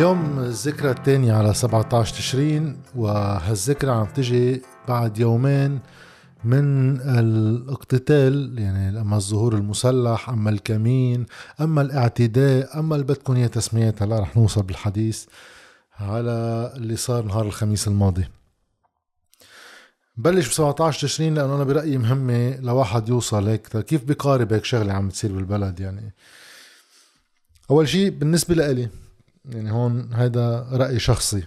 اليوم الذكرى الثانية على 17 تشرين وهالذكرى عم تجي بعد يومين من الاقتتال يعني أما الظهور المسلح أما الكمين أما الاعتداء أما اللي بدكم إياه تسميات هلا رح نوصل بالحديث على اللي صار نهار الخميس الماضي. بلش ب 17 تشرين لأنه أنا برأيي مهمة لواحد يوصل هيك كيف بقارب هيك شغلة عم تصير بالبلد يعني. أول شيء بالنسبة لإلي يعني هون هذا رأي شخصي.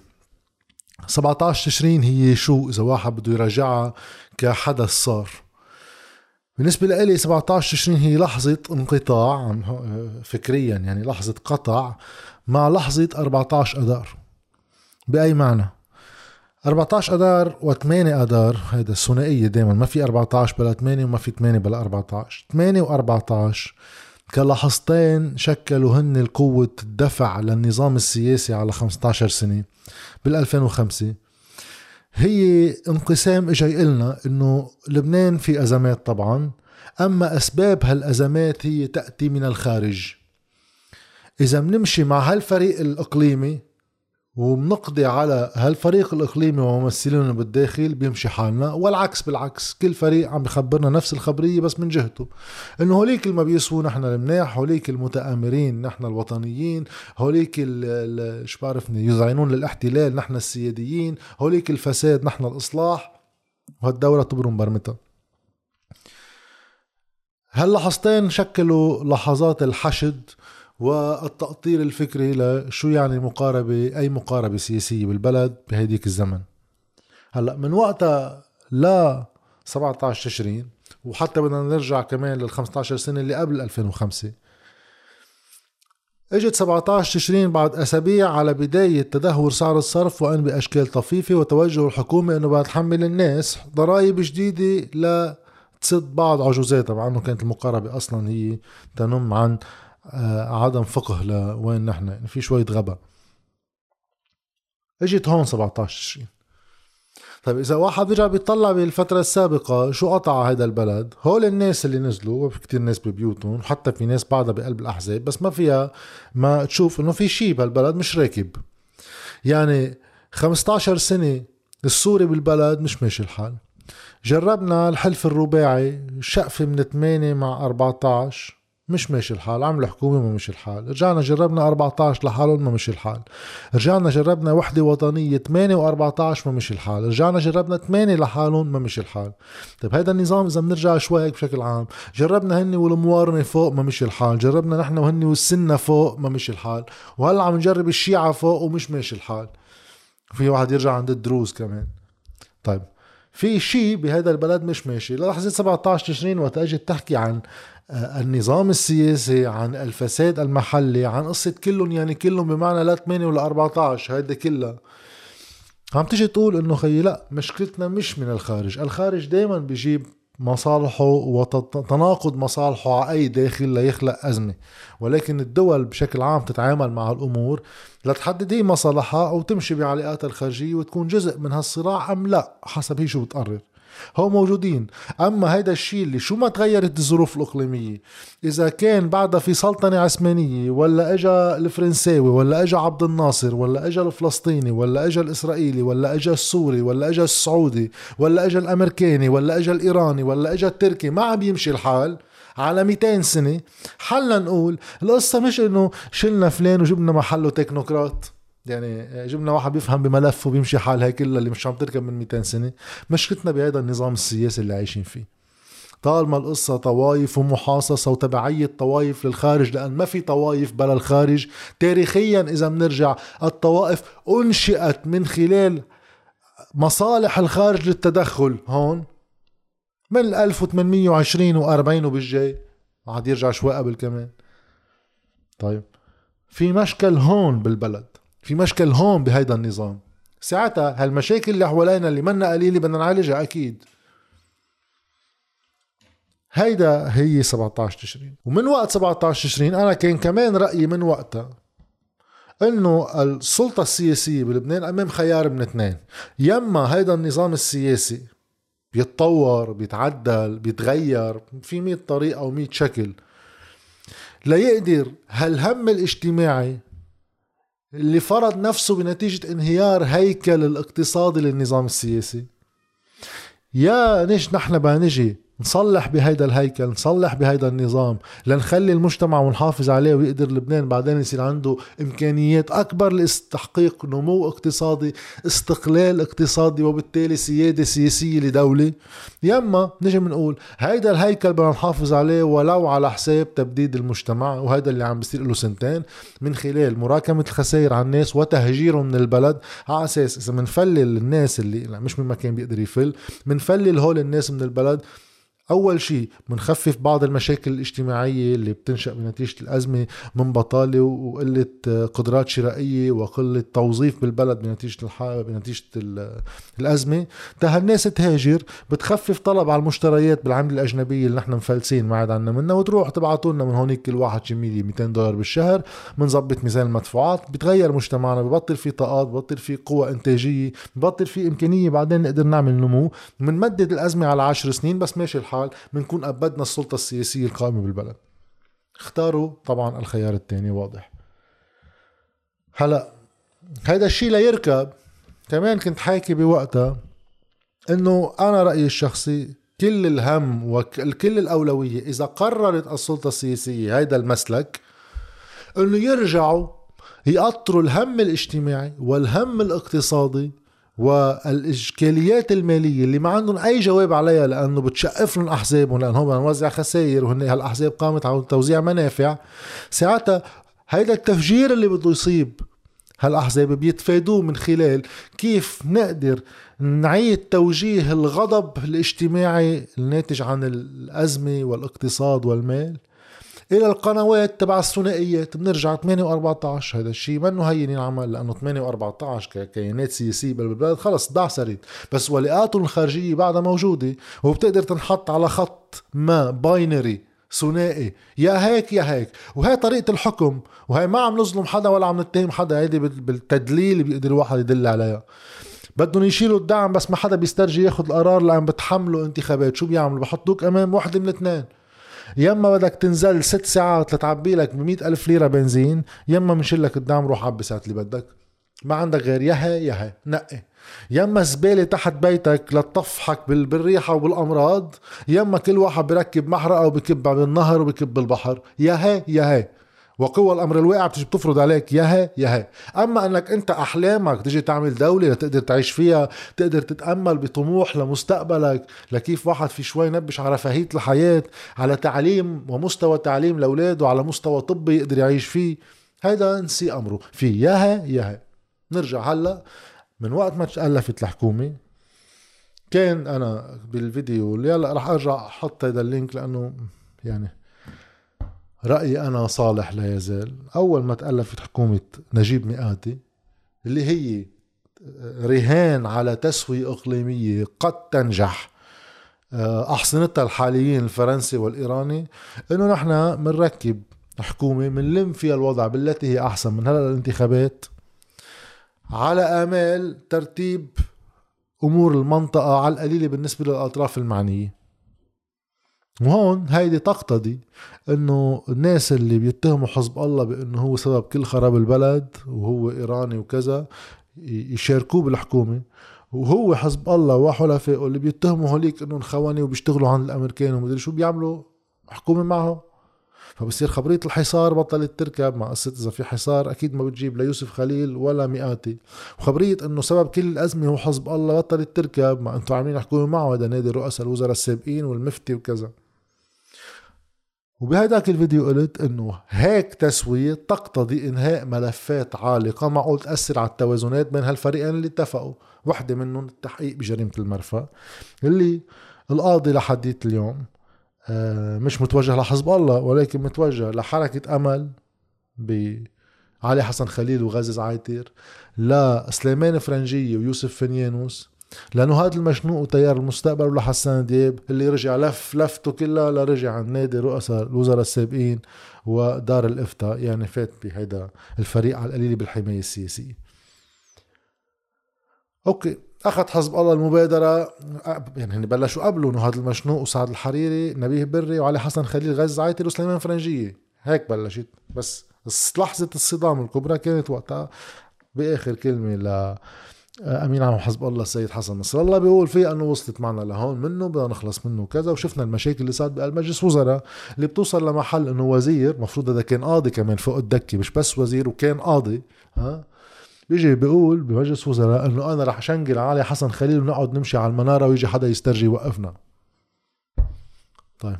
17 تشرين هي شو إذا واحد بده يراجعها كحدث صار. بالنسبة لي 17 تشرين هي لحظة انقطاع فكريا يعني لحظة قطع مع لحظة 14 أذار بأي معنى؟ 14 أذار و8 أذار هيدا الثنائية دائما ما في 14 بلا 8 وما في 8 بلا 14 8 و14 كلحظتين شكلوا هن قوة الدفع للنظام السياسي على 15 سنة بال 2005 هي انقسام اجى يقلنا إنه لبنان في أزمات طبعا أما أسباب هالأزمات هي تأتي من الخارج. إذا بنمشي مع هالفريق الإقليمي وبنقضي على هالفريق الإقليمي وممثلينه بالداخل بيمشي حالنا والعكس بالعكس كل فريق عم بخبرنا نفس الخبرية بس من جهته. إنه هوليك اللي ما بيسووا نحن المناح هوليك المتآمرين نحن الوطنيين هوليك شو بعرفني يزعنون للاحتلال نحن السياديين هوليك الفساد نحن الإصلاح وهالدورة تبرم برمتها. هاللحظتين شكلوا لحظات الحشد والتأطير الفكري لشو يعني مقاربة أي مقاربة سياسية بالبلد بهديك الزمن. هلأ من وقتها ل 17 تشرين وحتى بدنا نرجع كمان لل 15 سنة اللي قبل 2005 إجت 17 تشرين بعد أسابيع على بداية تدهور سعر الصرف وان بأشكال طفيفة وتوجه الحكومة إنه بدها تحمل الناس ضرائب جديدة ل تسد بعض عجوزاتها مع إنه كانت المقاربة أصلا هي تنم عن عدم فقه لوين نحن. في شوية غبا اجت هون 17 تشرين طيب إذا واحد بيرجع بيطلع بالفترة السابقة شو قطع هذا البلد؟ هول الناس اللي نزلوا في كتير ناس ببيوتهم حتى في ناس بعدها بقلب الأحزاب بس ما فيها ما تشوف إنه في شيء بهالبلد مش راكب. يعني 15 سنة السوري بالبلد مش ماشي الحال. جربنا الحلف الرباعي شقفة من 8 مع 14 مش ماشي الحال عملوا حكومة ما مشي الحال. رجعنا جربنا 14 لحالهم ما مشي الحال. رجعنا جربنا وحدة وطنية 8 و14 ما مشي الحال. رجعنا جربنا 8 لحالهم ما مشي الحال. طيب هذا النظام إذا بنرجع شوي هيك بشكل عام جربنا هني والموارنة فوق ما مشي الحال جربنا نحن وهني والسنة فوق ما مشي الحال وهلا عم نجرب الشيعة فوق ومش ماشي الحال. في واحد يرجع عند الدروز كمان. طيب في شيء بهذا البلد مش ماشي. لحظة 17 تشرين وقت اجت تحكي عن النظام السياسي عن الفساد المحلي عن قصة كلهم يعني كلهم بمعنى لا 8 ولا 14 هيدا كلها. عم تيجي تقول إنه خيي لا مشكلتنا مش من الخارج. الخارج دايما بيجيب مصالحه وتناقض مصالحه على أي داخل ليخلق أزمة. ولكن الدول بشكل عام تتعامل مع الأمور لتحدد هي مصالحها أو تمشي بعلاقاتها الخارجية وتكون جزء من هالصراع أم لا حسب هي شو بتقرر. هو موجودين. أما هيدا الشيء اللي شو ما تغيرت الظروف الإقليمية؟ إذا كان بعدها في سلطنة عثمانية ولا اجى الفرنساوي ولا اجى عبد الناصر ولا اجى الفلسطيني ولا اجى الإسرائيلي ولا اجى السوري ولا اجى السعودي ولا اجى الأمريكاني ولا اجى الإيراني ولا اجى التركي ما عم يمشي الحال. على 200 سنة حلنا نقول القصة مش إنه شلنا فلان وجبنا محله تكنوقراط. يعني جبنا واحد بيفهم بملف وبيمشي حال هي كلها اللي مش عم تركب من 200 سنة. مشكلتنا بهذا النظام السياسي اللي عايشين فيه. طالما القصة طوايف ومحاصصة وتبعية طوايف للخارج لأن ما في طوايف بلا الخارج. تاريخيا إذا بنرجع الطوائف أنشئت من خلال مصالح الخارج للتدخل. هون من 1820 و40 وبالجاي. عاد يرجع شوي قبل كمان. طيب في مشكل هون بالبلد. في مشكل هون بهيدا النظام. ساعتها هالمشاكل اللي حوالينا اللي منا قليلة بدنا نعالجها أكيد. هيدا هي 17 تشرين. ومن وقت 17 تشرين أنا كان كمان رأيي من وقتها إنه السلطة السياسية بلبنان أمام خيار من اثنين. يما هيدا النظام السياسي بيتطور بيتعدل بيتغير في مئة طريقة أو مئة شكل ليقدر هالهم الاجتماعي اللي فرض نفسه بنتيجة انهيار هيكل الاقتصادي للنظام السياسي. يا نيش نحن بقى نجي نصلح بهيدا الهيكل نصلح بهيدا النظام لنخلي المجتمع ونحافظ عليه ويقدر لبنان بعدين يصير عنده إمكانيات أكبر لتحقيق نمو اقتصادي استقلال اقتصادي وبالتالي سيادة سياسية لدولة. يما نجي بنقول هيدا الهيكل بدنا نحافظ عليه ولو على حساب تبديد المجتمع وهذا اللي عم بيصير له سنتين من خلال مراكمة الخسائر على الناس وتهجيرهم من البلد على أساس إذا بنفلل الناس اللي مش من مكان بيقدر يفل بنفلل هول الناس من البلد أول شيء بنخفف بعض المشاكل الاجتماعية اللي بتنشأ بنتيجه الأزمة من بطالة وقلة قدرات شرائية وقلة توظيف بالبلد بنتيجه الح... بنتيجه الأزمة. تا الناس تهاجر بتخفف طلب على المشتريات بالعملة الأجنبية اللي نحن مفلسين ما عاد عنا منها وتروح تبعتوا لنا من هونيك كل واحد شي 200 دولار بالشهر. بنظبط ميزان المدفوعات بتغير مجتمعنا ببطل في طاقات ببطل في قوة إنتاجية ببطل في إمكانية بعدين نقدر نعمل نمو. بنمدد الأزمة على 10 سنين بس ماشي الحال. الحال بنكون أبدنا السلطة السياسية القائمة بالبلد. اختاروا طبعا الخيار الثاني واضح. هلا هيدا الشيء ليركب كمان كنت حاكي بوقتها إنه أنا رأيي الشخصي كل الهم وكل الأولوية إذا قررت السلطة السياسية هيدا المسلك إنه يرجعوا يقطروا الهم الاجتماعي والهم الاقتصادي والإشكاليات المالية اللي ما عندهم أي جواب عليها لأنه بتشقف لهم أحزابهم لانهم موزع خسائر وهن هالأحزاب قامت على توزيع منافع ساعتها هيدا التفجير اللي بده يصيب هالأحزاب بيتفادوه من خلال كيف نقدر نعيد توجيه الغضب الاجتماعي الناتج عن الأزمة والاقتصاد والمال. إلى القنوات تبع الثنائيات بنرجع 8 و14 هذا الشيء منه هين ينعمل لأنه 8 و14 ككيانات سياسية. بالبلد خلص دعسرت بس ولقاتهم الخارجية بعدها موجودة وبتقدر تنحط على خط ما باينري ثنائي. يا هيك يا هيك. وهي طريقة الحكم. وهي ما عم نظلم حدا ولا عم نتهم حدا. هيدي بالتدليل بيقدر الواحد يدل عليها. بدهم يشيلوا الدعم بس ما حدا بيسترجي ياخذ القرار لأن بتحملوا انتخابات. شو بيعملوا؟ بحطوك أمام وحده من الاثنين يما بدك تنزل ست ساعات لتعبي لك ب ألف ليرة بنزين يما بنشيل لك الدعم روح عبي ساعة اللي بدك. ما عندك غير يا هي يا هي نقي. يما زبالة تحت بيتك لتطفحك بالريحة وبالأمراض يما كل واحد بركب محرقة وبكب بالنهر وبكب بالبحر. يا هي يا هي وقوى الأمر الواقع بتيجي بتفرض عليك ياها ياها أما إنك أنت أحلامك تيجي تعمل دولة لتقدر تعيش فيها تقدر تتأمل بطموح لمستقبلك لكيف واحد في شوي نبش على رفاهيه الحياة على تعليم ومستوى تعليم لأولاده على مستوى طبي يقدر يعيش فيه. هيدا نسي أمره. في ياها ياها نرجع هلأ. من وقت ما تألفت الحكومة كان أنا بالفيديو اللي هلأ رح أرجع أحط هذا اللينك لأنه يعني رأيي أنا صالح لا يزال. أول ما تألفت حكومة نجيب مئاتي اللي هي رهان على تسوية إقليمية قد تنجح. آه، أحصنتها الحاليين الفرنسي والإيراني إنه نحن بنركب حكومة بنلم فيها الوضع بالتي هي أحسن من هلا الانتخابات على آمال ترتيب أمور المنطقة على القليلة بالنسبة للأطراف المعنية. وهون هيدي تقتضي إنه الناس اللي بيتهموا حزب الله بإنه هو سبب كل خراب البلد وهو إيراني وكذا يشاركوه بالحكومة. وهو حزب الله وحلفائه اللي بيتهموا هوليك إنهم خواني وبيشتغلوا عند الأمريكان ومدري شو بيعملوا حكومة معه فبصير خبرية الحصار بطلت تركب مع قصة إذا في حصار أكيد ما بتجيب ليوسف خليل ولا مئاتي. وخبرية إنه سبب كل الأزمة هو حزب الله بطلت تركب ما أنتم عاملين حكومة معه هذا نادي رؤساء الوزراء السابقين والمفتي وكذا. وبهداك الفيديو قلت إنه هيك تسوية تقتضي إنهاء ملفات عالقة معقول تأثر على التوازنات بين هالفريقين اللي اتفقوا. وحدة منهم التحقيق بجريمة المرفأ اللي القاضي لحديت اليوم آه، مش متوجه لحزب الله ولكن متوجه لحركة أمل ب علي حسن خليل وغازي عايتر لسليمان فرنجية ويوسف فنيانوس لأنه هذا المشنوق وتيار المستقبل ولحسان دياب اللي رجع لف لفته كلها لرجع عن نادي رؤساء الوزراء السابقين ودار الإفتاء. يعني فات بهيدا الفريق على القليل بالحماية السياسية. okay أخذ حزب الله المبادرة يعني هن بلشوا قبله إنه هذا المشنوق وسعد الحريري نبيه بري وعلي حسن خليل غازي زعيتر وسليمان فرنجية. هيك بلشت. بس لحظة الصدام الكبرى كانت وقتها بآخر كلمة ل أمين عام حزب الله السيد حسن نصر الله بيقول فيها أنه وصلت معنا لهون منه بدنا نخلص منه كذا وشفنا المشاكل اللي صارت بمجلس وزراء اللي بتوصل لمحل إنه وزير مفروض هذا كان قاضي كمان فوق الدكة مش بس وزير وكان قاضي ها؟ بيجي بيقول بمجلس وزراء إنه أنا رح شنقل علي حسن خليل ونقعد نمشي على المنارة ويجي حدا يسترجي يوقفنا. طيب.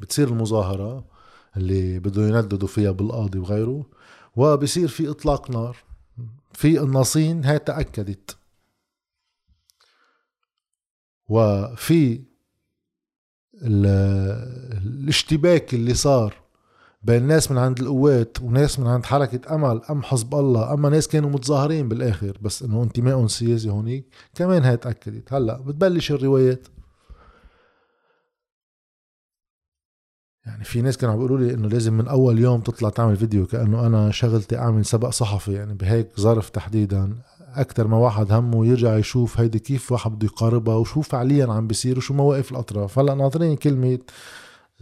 بتصير المظاهرة اللي بده ينددوا فيها بالقاضي وغيره وبصير في إطلاق نار. في الناصين هاي تأكدت. وفي الاشتباك اللي صار بين ناس من عند القوات وناس من عند حركة أمل أم حزب الله أما ناس كانوا متظاهرين بالآخر بس إنه انتمائهم سياسي هونيك كمان هاي تأكدت. هلأ بتبلش الروايات. يعني في ناس كانوا بيقولوا لي إنه لازم من أول يوم تطلع تعمل فيديو كأنه أنا شغلتي أعمل سبق صحفي يعني بهيك ظرف تحديدا. أكثر ما واحد همه يرجع يشوف هيدي كيف واحد بده يقاربها وشو فعليا عم بيصير وشو مواقف الأطراف. هلأ ناطرين كلمة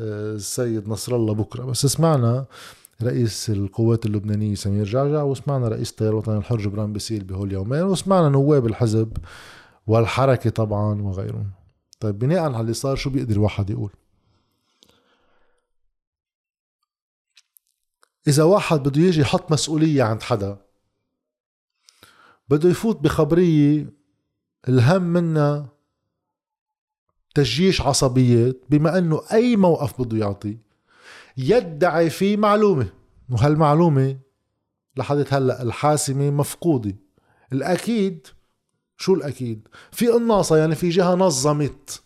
آه، السيد نصر الله بكرة. بس سمعنا رئيس القوات اللبنانية سمير جعجع وسمعنا رئيس التيار الوطني الحر جبران باسيل بهول اليومين وسمعنا نواب الحزب والحركة طبعا وغيرهم. طيب بناء على اللي صار شو بيقدر الواحد يقول؟ إذا واحد بده يجي يحط مسؤولية عند حدا بده يفوت بخبرية الهم منها تجيش عصبيات بما إنه أي موقف بده يعطي يدعي فيه معلومة. وهالمعلومة لحد هلأ الحاسمة مفقودة. الأكيد شو الأكيد؟ في قناصة يعني في جهة نظمت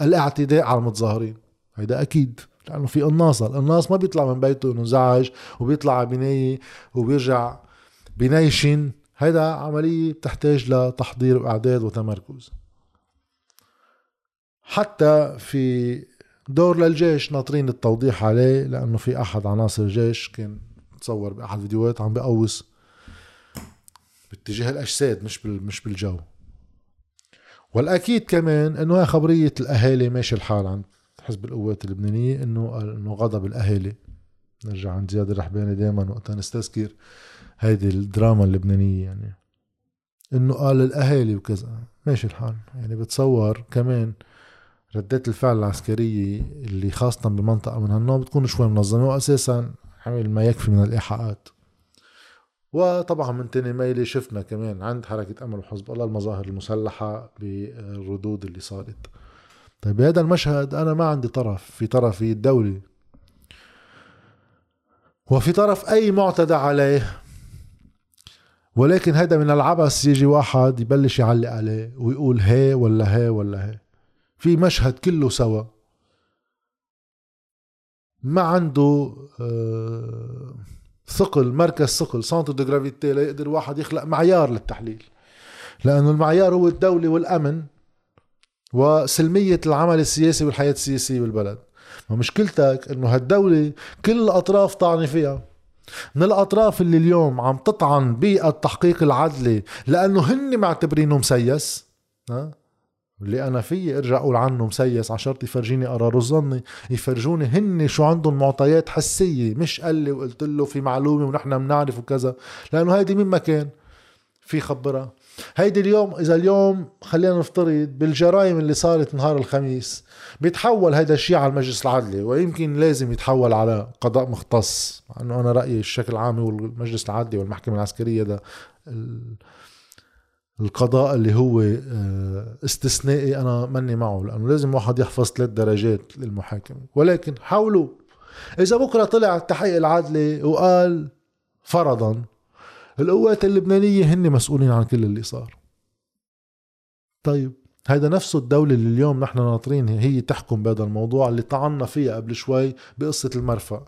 الاعتداء على المتظاهرين. هيدا أكيد. لأنه في قناصة. القناص ما بيطلع من بيته إنه زعج وبيطلع بنايه وبيرجع بنيشن هيدا عملية بتحتاج لتحضير وإعداد وتمركز. حتى في دور للجيش ناطرين التوضيح عليه لأنه في أحد عناصر الجيش كان تصور بأحد الفيديوهات عم بقوس باتجاه الأجساد مش مش بالجو. والأكيد كمان إنه هي خبرية الأهالي ماشي الحال عند حزب القوات اللبنانية إنه إنه غضب الأهالي. نرجع عند زياد الرحباني دائما وقتها نستذكر هيدي الدراما اللبنانية يعني. إنه قال الأهالي وكذا. ماشي الحال. يعني بتصور كمان ردات الفعل العسكرية اللي خاصة بمنطقة من هالنوع بتكون شوي منظمة واساسا عمل ما يكفي من الإيحاءات. وطبعا من تاني ميلة شفنا كمان عند حركة أمل وحزب الله المظاهر المسلحة بالردود اللي صارت. طيب بهذا المشهد أنا ما عندي طرف في طرفي الدولي وفي طرف أي معتدى عليه ولكن هذا من العبث يجي واحد يبلش يعلق عليه ويقول هي ولا هي ولا هي. في مشهد كله سوا. ما عنده آه، ثقل مركز ثقل centre de gravité ليقدر واحد يخلق معيار للتحليل. لأنه المعيار هو الدولة والأمن. وسلمية العمل السياسي والحياة السياسية بالبلد. ومشكلتك إنه هالدولة كل الأطراف طعني فيها. من الأطراف اللي اليوم عم تطعن بالتحقيق العدلي لأنه هن معتبرينه مسيس. ها؟ اللي أنا فيي أرجع أقول عنه مسيس عشرت يفرجيني قرار الظني يفرجوني هن شو عندهم معطيات حسية. مش قال لي وقلت له في معلومة ونحن بنعرف وكذا. لأنه هيدي مين ما كان؟ في خبرها هيدي اليوم إذا اليوم خلينا نفترض بالجرائم اللي صارت نهار الخميس بيتحول هيدا الشيء على المجلس العدلي ويمكن لازم يتحول على قضاء مختص. انه أنا رأيي الشكل العام هو المجلس العدلي والمحكمة العسكرية ده القضاء اللي هو آه، استثنائي أنا ماني معه لأنه لازم واحد يحفظ ثلاث درجات للمحاكمة. ولكن حاولوا. إذا بكرة طلع التحقيق العدلي وقال فرضا القوات اللبنانية هن مسؤولين عن كل اللي صار. طيب هيدا نفسه الدولة اللي اليوم نحن ناطرين هي تحكم بهذا الموضوع اللي طعنا فيها قبل شوي بقصة المرفأ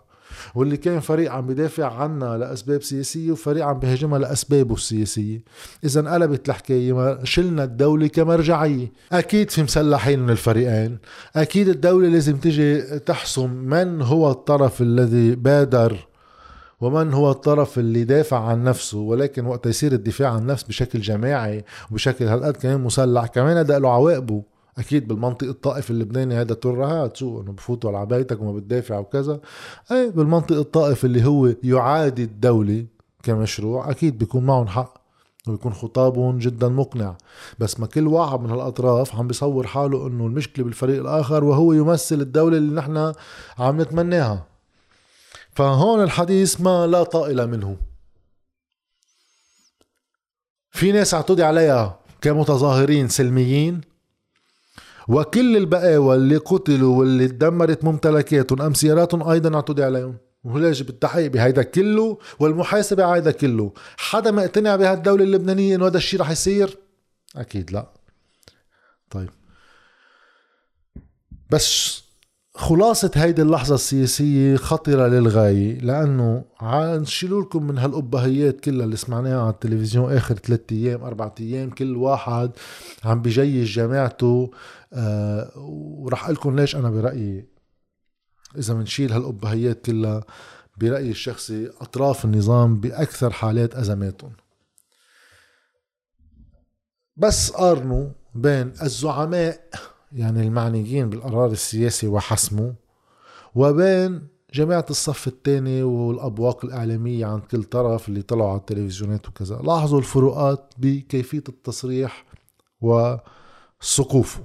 واللي كان فريق عم بدافع عنا لأسباب سياسية وفريق عم بهاجمها لأسبابه السياسية. إذا انقلبت الحكاية شلنا الدولة كمرجعية. أكيد في مسلحين من الفريقين. أكيد الدولة لازم تجي تحسم من هو الطرف الذي بادر ومن هو الطرف اللي دافع عن نفسه ولكن وقت يصير الدفاع عن النفس بشكل جماعي وبشكل هالقد كمان مسلح كمان هذا له عواقبه أكيد بالمنطق الطائفي اللبناني هذا ترهات شو إنه بفوتوا على بيتك وما بتدافع وكذا. أي بالمنطق الطائفي اللي هو يعادي الدولة كمشروع أكيد بيكون معهم حق ويكون خطابهم جدا مقنع. بس ما كل واحد من هالأطراف عم بيصور حاله إنه المشكلة بالفريق الآخر وهو يمثل الدولة اللي نحن عم نتمناها. فهون الحديث ما لا طائل منه. في ناس اعتدي عليها كمتظاهرين سلميين وكل البقاوى اللي قتلوا واللي تدمرت ممتلكاتهم ام سياراتهم أيضا اعتدي عليهم. ويجب التحقيق بهيدا كله والمحاسبة على هيدا كله. حدا مقتنع بهالدولة اللبنانية إنه هذا الشيء رح يصير؟ أكيد لا. طيب. بس خلاصة هيدي اللحظة السياسية خطرة للغاية لأنه نشيلوا لكم من هالأبهيات كلها اللي سمعناها على التلفزيون آخر ثلاثة أيام أربعة أيام كل واحد عم بجيش جماعته آه ورح أقول لكم ليش أنا برأيي إذا بنشيل هالأبهيات كلها برأيي الشخصي أطراف النظام بأكثر حالات أزماتهم. بس قارنوا بين الزعماء يعني المعنيين بالقرار السياسي وحسمه وبين جماعة الصف الثاني والأبواق الإعلامية عند كل طرف اللي طلعوا على التلفزيونات وكذا. لاحظوا الفروقات بكيفية التصريح وسقوفه.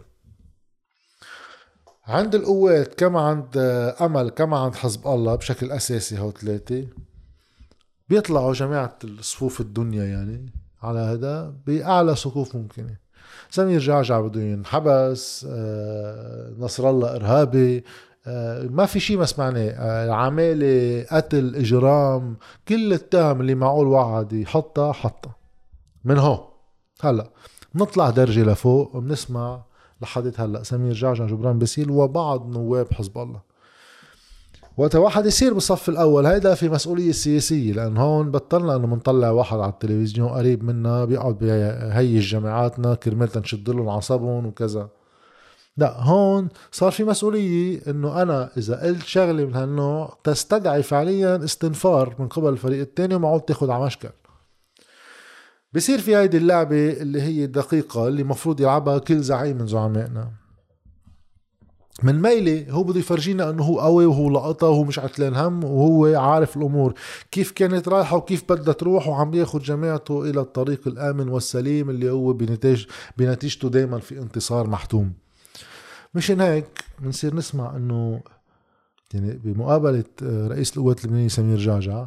عند القوات كما عند أمل كما عند حزب الله بشكل أساسي هو ثلاثة بيطلعوا جماعة الصفوف الدنيا يعني على هذا بأعلى سقوف ممكنة. سمير جعجع بده ينحبس آه، نصر الله إرهابي. آه، ما في شيء ما سمعناه آه، عمالة قتل إجرام. كل التهم اللي معقول وعد يحطها حطها. من هون. هلأ نطلع درجة لفوق وبنسمع لحد هلأ. سمير جعجع جبران باسيل وبعض نواب حزب الله. وقت واحد يصير بالصف الأول. هيدا في مسؤولية سياسية لأن هون بطلنا إنه بنطلع واحد على التلفزيون قريب منا بيقعد بهيج جماعاتنا كرمال تنشد لهم عصبهم وكذا. لا هون صار في مسؤولية إنه أنا إذا قلت شغلة من هالنوع تستدعي فعليا استنفار من قبل الفريق الثاني وما عود تاخذ على مشكل بصير في هيدي اللعبة اللي هي الدقيقة اللي مفروض يلعبها كل زعيم من زعمائنا. من ميلة هو بده يفرجينا إنه هو قوي وهو لقطة وهو مش عتلان هم وهو عارف الأمور. كيف كانت رايحة وكيف بدها تروح وعم ياخد جماعته إلى الطريق الآمن والسليم اللي هو بنتيج بنتيجته دايما في انتصار محتوم. مشان هيك بنصير نسمع إنه يعني بمقابلة رئيس القوات اللبنانية سمير جعجع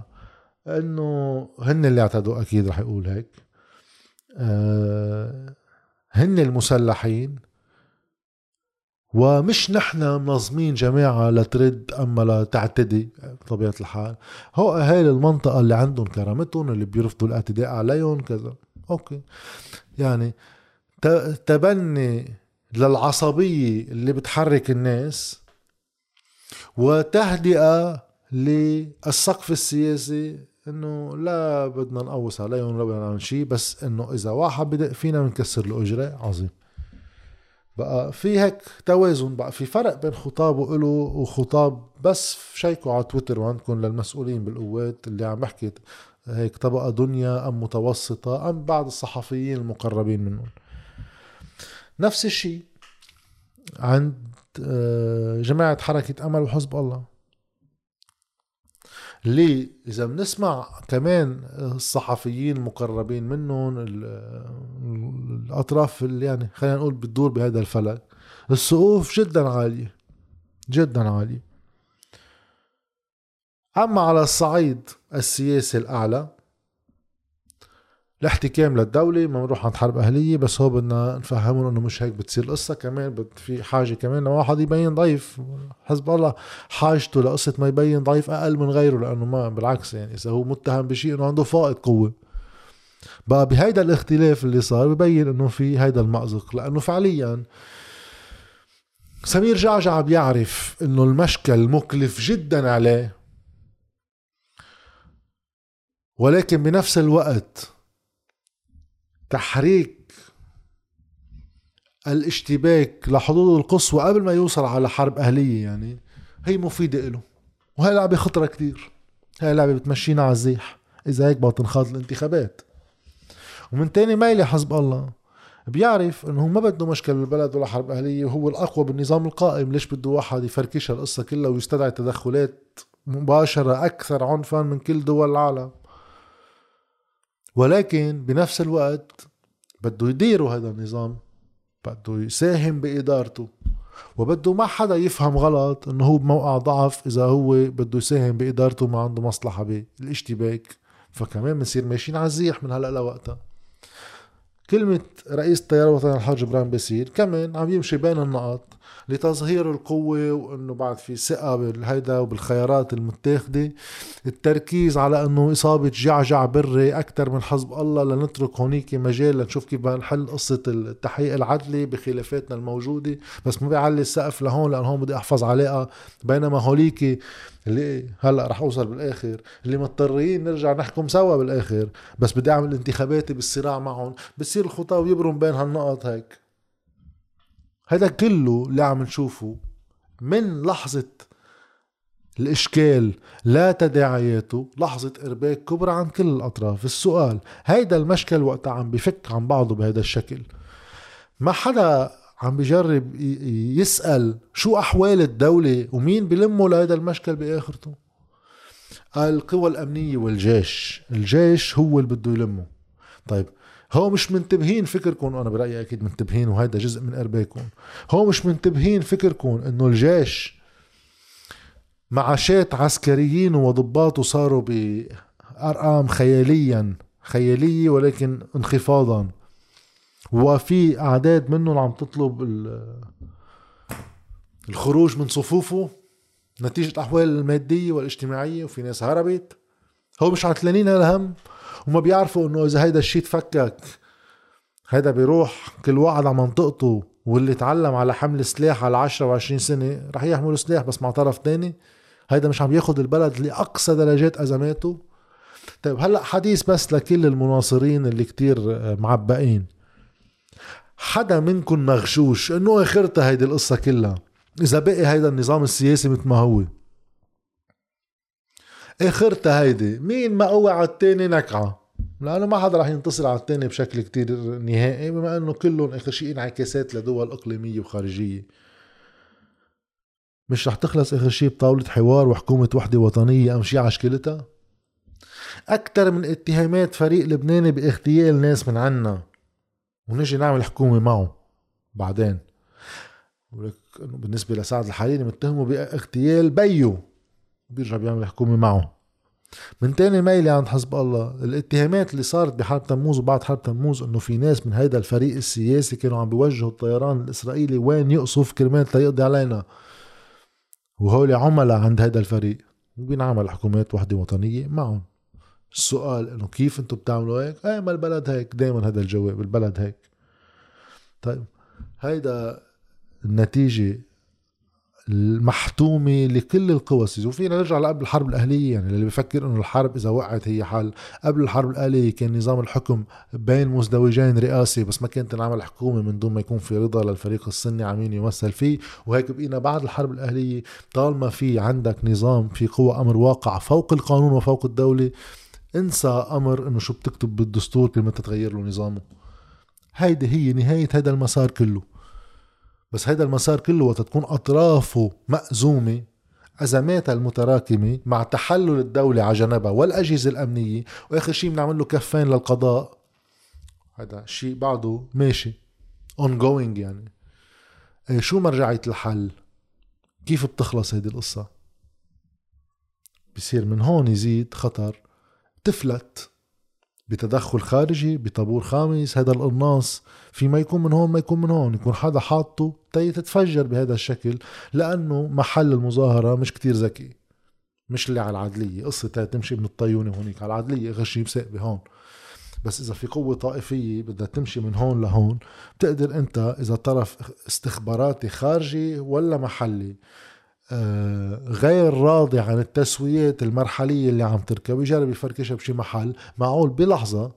إنه هن اللي اعتدوا أكيد رح يقول هيك. آه، هن المسلحين ومش نحن منظمين جماعة لترد أما لتعتدي بطبيعة الحال. هو أهالي المنطقة اللي عندهم كرامتهم اللي بيرفضوا الاعتداء عليهم كذا. أوكي. يعني تبني للعصبية اللي بتحرك الناس وتهدئة للسقف السياسي إنه لا بدنا نقوص عليهم ولا بدنا نعمل شيء بس إنه إذا واحد بدق فينا بنكسر له عظيم. بقى في هيك توازن بقى في فرق بين خطابه له وخطاب بس شيكوا على تويتر وعندكم للمسؤولين بالقوات اللي عم بحكي هيك طبقة دنيا أم متوسطة أم بعض الصحفيين المقربين منهم. نفس الشيء عند آه، جماعة حركة أمل وحزب الله. ليه؟ إذا بنسمع كمان الصحفيين المقربين منهم الأطراف اللي يعني خلينا نقول بتدور بهذا الفلك. السقوف جدا عالية جدا عالية. أما على الصعيد السياسي الأعلى الاحتكام للدولة ما بنروح عند حرب أهلية بس هو بدنا نفهمهم إنه مش هيك بتصير القصة كمان في حاجة كمان لواحد يبين ضعيف. حزب الله حاجته لقصة ما يبين ضعيف أقل من غيره لأنه ما بالعكس يعني إذا هو متهم بشيء إنه عنده فائض قوة. بقى بهيدا الاختلاف اللي صار ببين إنه في هيدا المأزق لأنه فعليا سمير جعجع بيعرف إنه المشكل مكلف جدا عليه ولكن بنفس الوقت تحريك الاشتباك لحدود القصوى قبل ما يوصل على حرب أهلية يعني هي مفيدة له وهي لعبة خطرة كتير هاي لعبة بتمشينا على الزيح إذا هيك بدها تنخاض الانتخابات. ومن تاني ميلة حزب الله. بيعرف إنه ما بده مشكل بالبلد ولا حرب أهلية وهو الأقوى بالنظام القائم. ليش بده واحد يفركش القصة كلها ويستدعي تدخلات مباشرة أكثر عنفا من كل دول العالم؟ ولكن بنفس الوقت بده يديروا هذا النظام بده يساهم بإدارته. وبده ما حدا يفهم غلط إنه هو بموقع ضعف إذا هو بده يساهم بإدارته ما عنده مصلحة بالاشتباك. فكمان بنصير ماشيين على الزيح من هلأ لوقتها. كلمة رئيس التيار الوطني الحر جبران باسيل كمان عم يمشي بين النقط لتظهير القوة وإنه بعد في ثقة بالهيدا وبالخيارات المتاخدة. التركيز على إنه إصابة جعجع بري أكثر من حزب الله لنترك هونيك مجال لنشوف كيف نحل قصة التحقيق العدلي بخلافاتنا الموجودة. بس ما بيعلي السقف لهون لأن هون بدي أحفظ علاقة بينما هوليك اللي هلأ رح أوصل بالآخر. اللي مضطرين نرجع نحكم سوا بالآخر. بس بدي أعمل انتخاباتي بالصراع معهم. بصير الخطاب يبرم بين هالنقط هيك. هذا كله اللي عم نشوفه من لحظة الإشكال لا تداعياته لحظة إرباك كبرى عن كل الأطراف. السؤال هيدا المشكل وقتها عم بفك عن بعضه بهذا الشكل. ما حدا عم بجرب يسأل شو أحوال الدولة ومين بلمه لهذا المشكل بآخرته؟ القوى الأمنية والجيش. الجيش هو اللي بده يلمه. طيب هو مش منتبهين فكركم أنا برأيي أكيد منتبهين وهذا جزء من ارباكم هو مش منتبهين فكركم إنه الجيش معاشات عسكريين وضباطه صاروا بأرقام خياليا خيالية ولكن انخفاضا. وفي أعداد منهم عم تطلب الخروج من صفوفه نتيجة الأحوال المادية والاجتماعية وفي ناس هربت. هو مش عتلانين هالهم. وما بيعرفوا إنه إذا هيدا الشيء تفكك هيدا بيروح كل واحد على منطقته واللي تعلم على حمل سلاح على 10 و20 سنة رح يحملوا سلاح بس مع طرف تاني. هيدا مش عم ياخد البلد لأقصى درجات أزماته. طيب هلأ حديث بس لكل المناصرين اللي كتير معبقين حدا منكم مغشوش إنه اخرتها هيدي القصة كلها. إذا بقي هيدا النظام السياسي مثل ما هو اخرتها هيدي. مين مقوي على التاني نكعة؟ لأنه ما حدا رح ينتصر على التاني بشكل كتير نهائي بما إنه كلهم اخر شيء انعكاسات لدول إقليمية وخارجية. مش رح تخلص اخر شيء بطاولة حوار وحكومة وحدة وطنية امشي عشكلتها أكثر من اتهامات فريق لبناني باغتيال ناس من عنا. ونجي نعمل حكومة معه بعدين. بالنسبة لسعد الحريري متهمه باغتيال بيو. بيرجع بيعمل حكومة معه من تاني ميلي عند حزب الله الاتهامات اللي صارت بحرب تموز وبعد حرب تموز إنه في ناس من هيدا الفريق السياسي كانوا عم بيوجهوا الطيران الإسرائيلي وين يقصف كرمال تيقضي علينا. وهول عملاء عند هيدا الفريق وبينعمل حكومات وحدة وطنية معهم. السؤال إنه كيف أنتم بتعملوا هيك؟ إيه ما البلد هيك دائما هذا الجواب البلد هيك. طيب هيدا النتيجة المحتومة لكل القوى السياسيه وفينا نرجع لقبل الحرب الأهلية يعني اللي بفكر إنه الحرب إذا وقعت هي حل. قبل الحرب الأهلية كان نظام الحكم بين مزدوجين رئاسي بس ما كانت تنعمل حكومة من دون ما يكون في رضا للفريق السني عمين يمثل فيه. وهيك بقينا بعد الحرب الأهلية طالما في عندك نظام في قوى أمر واقع فوق القانون وفوق الدولة انسى أمر إنه شو بتكتب بالدستور كل ما تتغير له نظامه. هيدي هي نهاية هذا المسار كله. بس هيدا المسار كله وقت تكون أطرافه مأزومة أزماتها المتراكمة مع تحلل الدولة على جنبها والأجهزة الأمنية وآخر شيء بنعمل له كفين للقضاء. هذا شيء بعده ماشي ongoing يعني. إيه شو مرجعية الحل؟ كيف بتخلص هيدي القصة؟ بصير من هون يزيد خطر تفلت. بتدخل خارجي بطابور خامس هذا القناص. في ما يكون من هون ما يكون من هون. يكون حدا حاطه تي تتفجر بهذا الشكل لأنه محل المظاهرة مش كتير ذكي. مش اللي على العدليه قصة تمشي من الطيونة هونيك على العدليه غشي بساقبه هون بس إذا في قوة طائفية بدها تمشي من هون لهون بتقدر أنت إذا طرف استخباراتي خارجي ولا محلي. غير راضي عن التسويات المرحلية اللي عم تركب يجرب يفركشها بشي محل. معقول بلحظة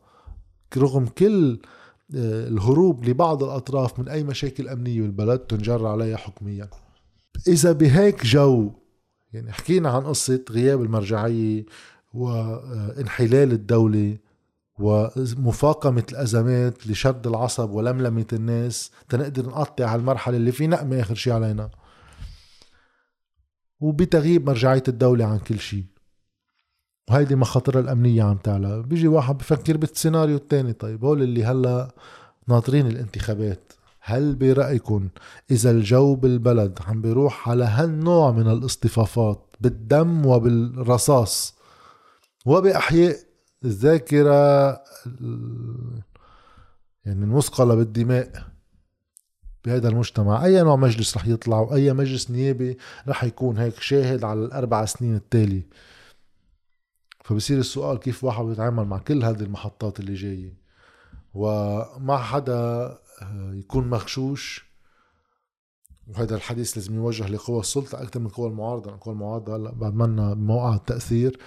رغم كل آه، الهروب لبعض الأطراف من أي مشاكل أمنية بالبلد تنجر عليها حكميا. إذا بهيك جو يعني حكينا عن قصة غياب المرجعية وانحلال الدولة ومفاقمة الأزمات لشد العصب ولملمة الناس تنقدر نقطع على المرحلة اللي في نقمة آخر شي علينا. وبتغييب مرجعية الدولة عن كل شيء. وهيدي مخاطرها الأمنية عم تعلى بيجي واحد بفكر بالسيناريو الثاني طيب هول اللي هلا ناطرين الانتخابات. هل برأيكم إذا الجو بالبلد عم بيروح على هالنوع من الاصطفافات بالدم وبالرصاص وبأحياء الذاكرة يعني المثقلة بالدماء؟ بهذا المجتمع. أي نوع مجلس رح يطلع وأي مجلس نيابي رح يكون هيك شاهد على الأربع سنين التالي فبصير السؤال كيف واحد بيتعامل مع كل هذه المحطات اللي جاية؟ ومع حدا آه، يكون مغشوش. وهذا الحديث لازم يوجه لقوى السلطة أكثر من قوى المعارضة. قوى المعارضة هلا بعد منا بموقع التأثير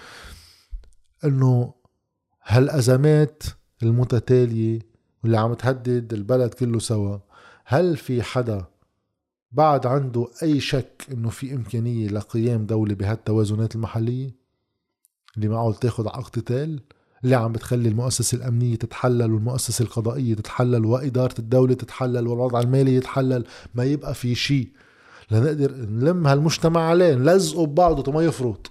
إنه هالأزمات المتتالية واللي عم تهدد البلد كله سوا هل في حدا بعد عنده أي شك إنه في إمكانية لقيام دولة بهالتوازنات المحلية؟ اللي معقول تاخد على اقتتال؟ اللي عم بتخلي المؤسسة الأمنية تتحلل والمؤسسة القضائية تتحلل وإدارة الدولة تتحلل والوضع المالي يتحلل؟ ما يبقى في شيء. لنقدر نلم هالمجتمع عليه نلزقه ببعضه ما يفرط.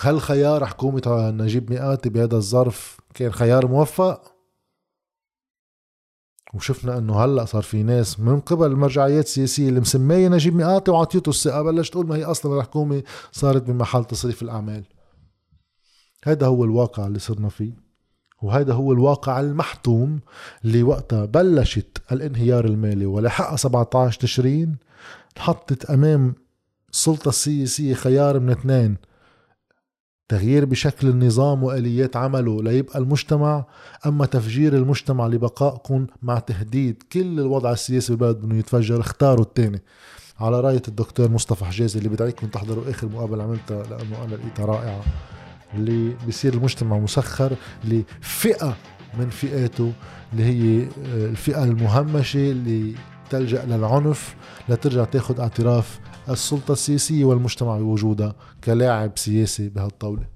هل خيار حكومة نجيب مئاتي بهذا الظرف كان خيار موفق؟ وشفنا إنه هلأ صار في ناس من قبل المرجعيات السياسيه اللي مسمية نجيب مئاتي وعطيته الثقة بلش تقول ما هي أصلا الحكومة صارت بمحل تصريف الأعمال. هذا هو الواقع اللي صرنا فيه وهذا هو الواقع المحتوم اللي وقتها بلشت الانهيار المالي. ولحقها 17 تشرين انحطت أمام السلطة السياسية خيار من اثنين تغيير بشكل النظام وآليات عمله ليبقى المجتمع أما تفجير المجتمع لبقائكم مع تهديد كل الوضع السياسي بالبلد إنه يتفجر اختاروا الثاني. على راية الدكتور مصطفى حجازي اللي بدعيكم تحضروا آخر مقابلة عملتها لأنه أنا لقيتها رائعة اللي بيصير المجتمع مسخر لفئة من فئاته اللي هي آه، الفئة المهمشة اللي تلجأ للعنف لترجع تاخذ اعتراف السلطة السياسية والمجتمع بوجودها كلاعب سياسي بهالطاولة.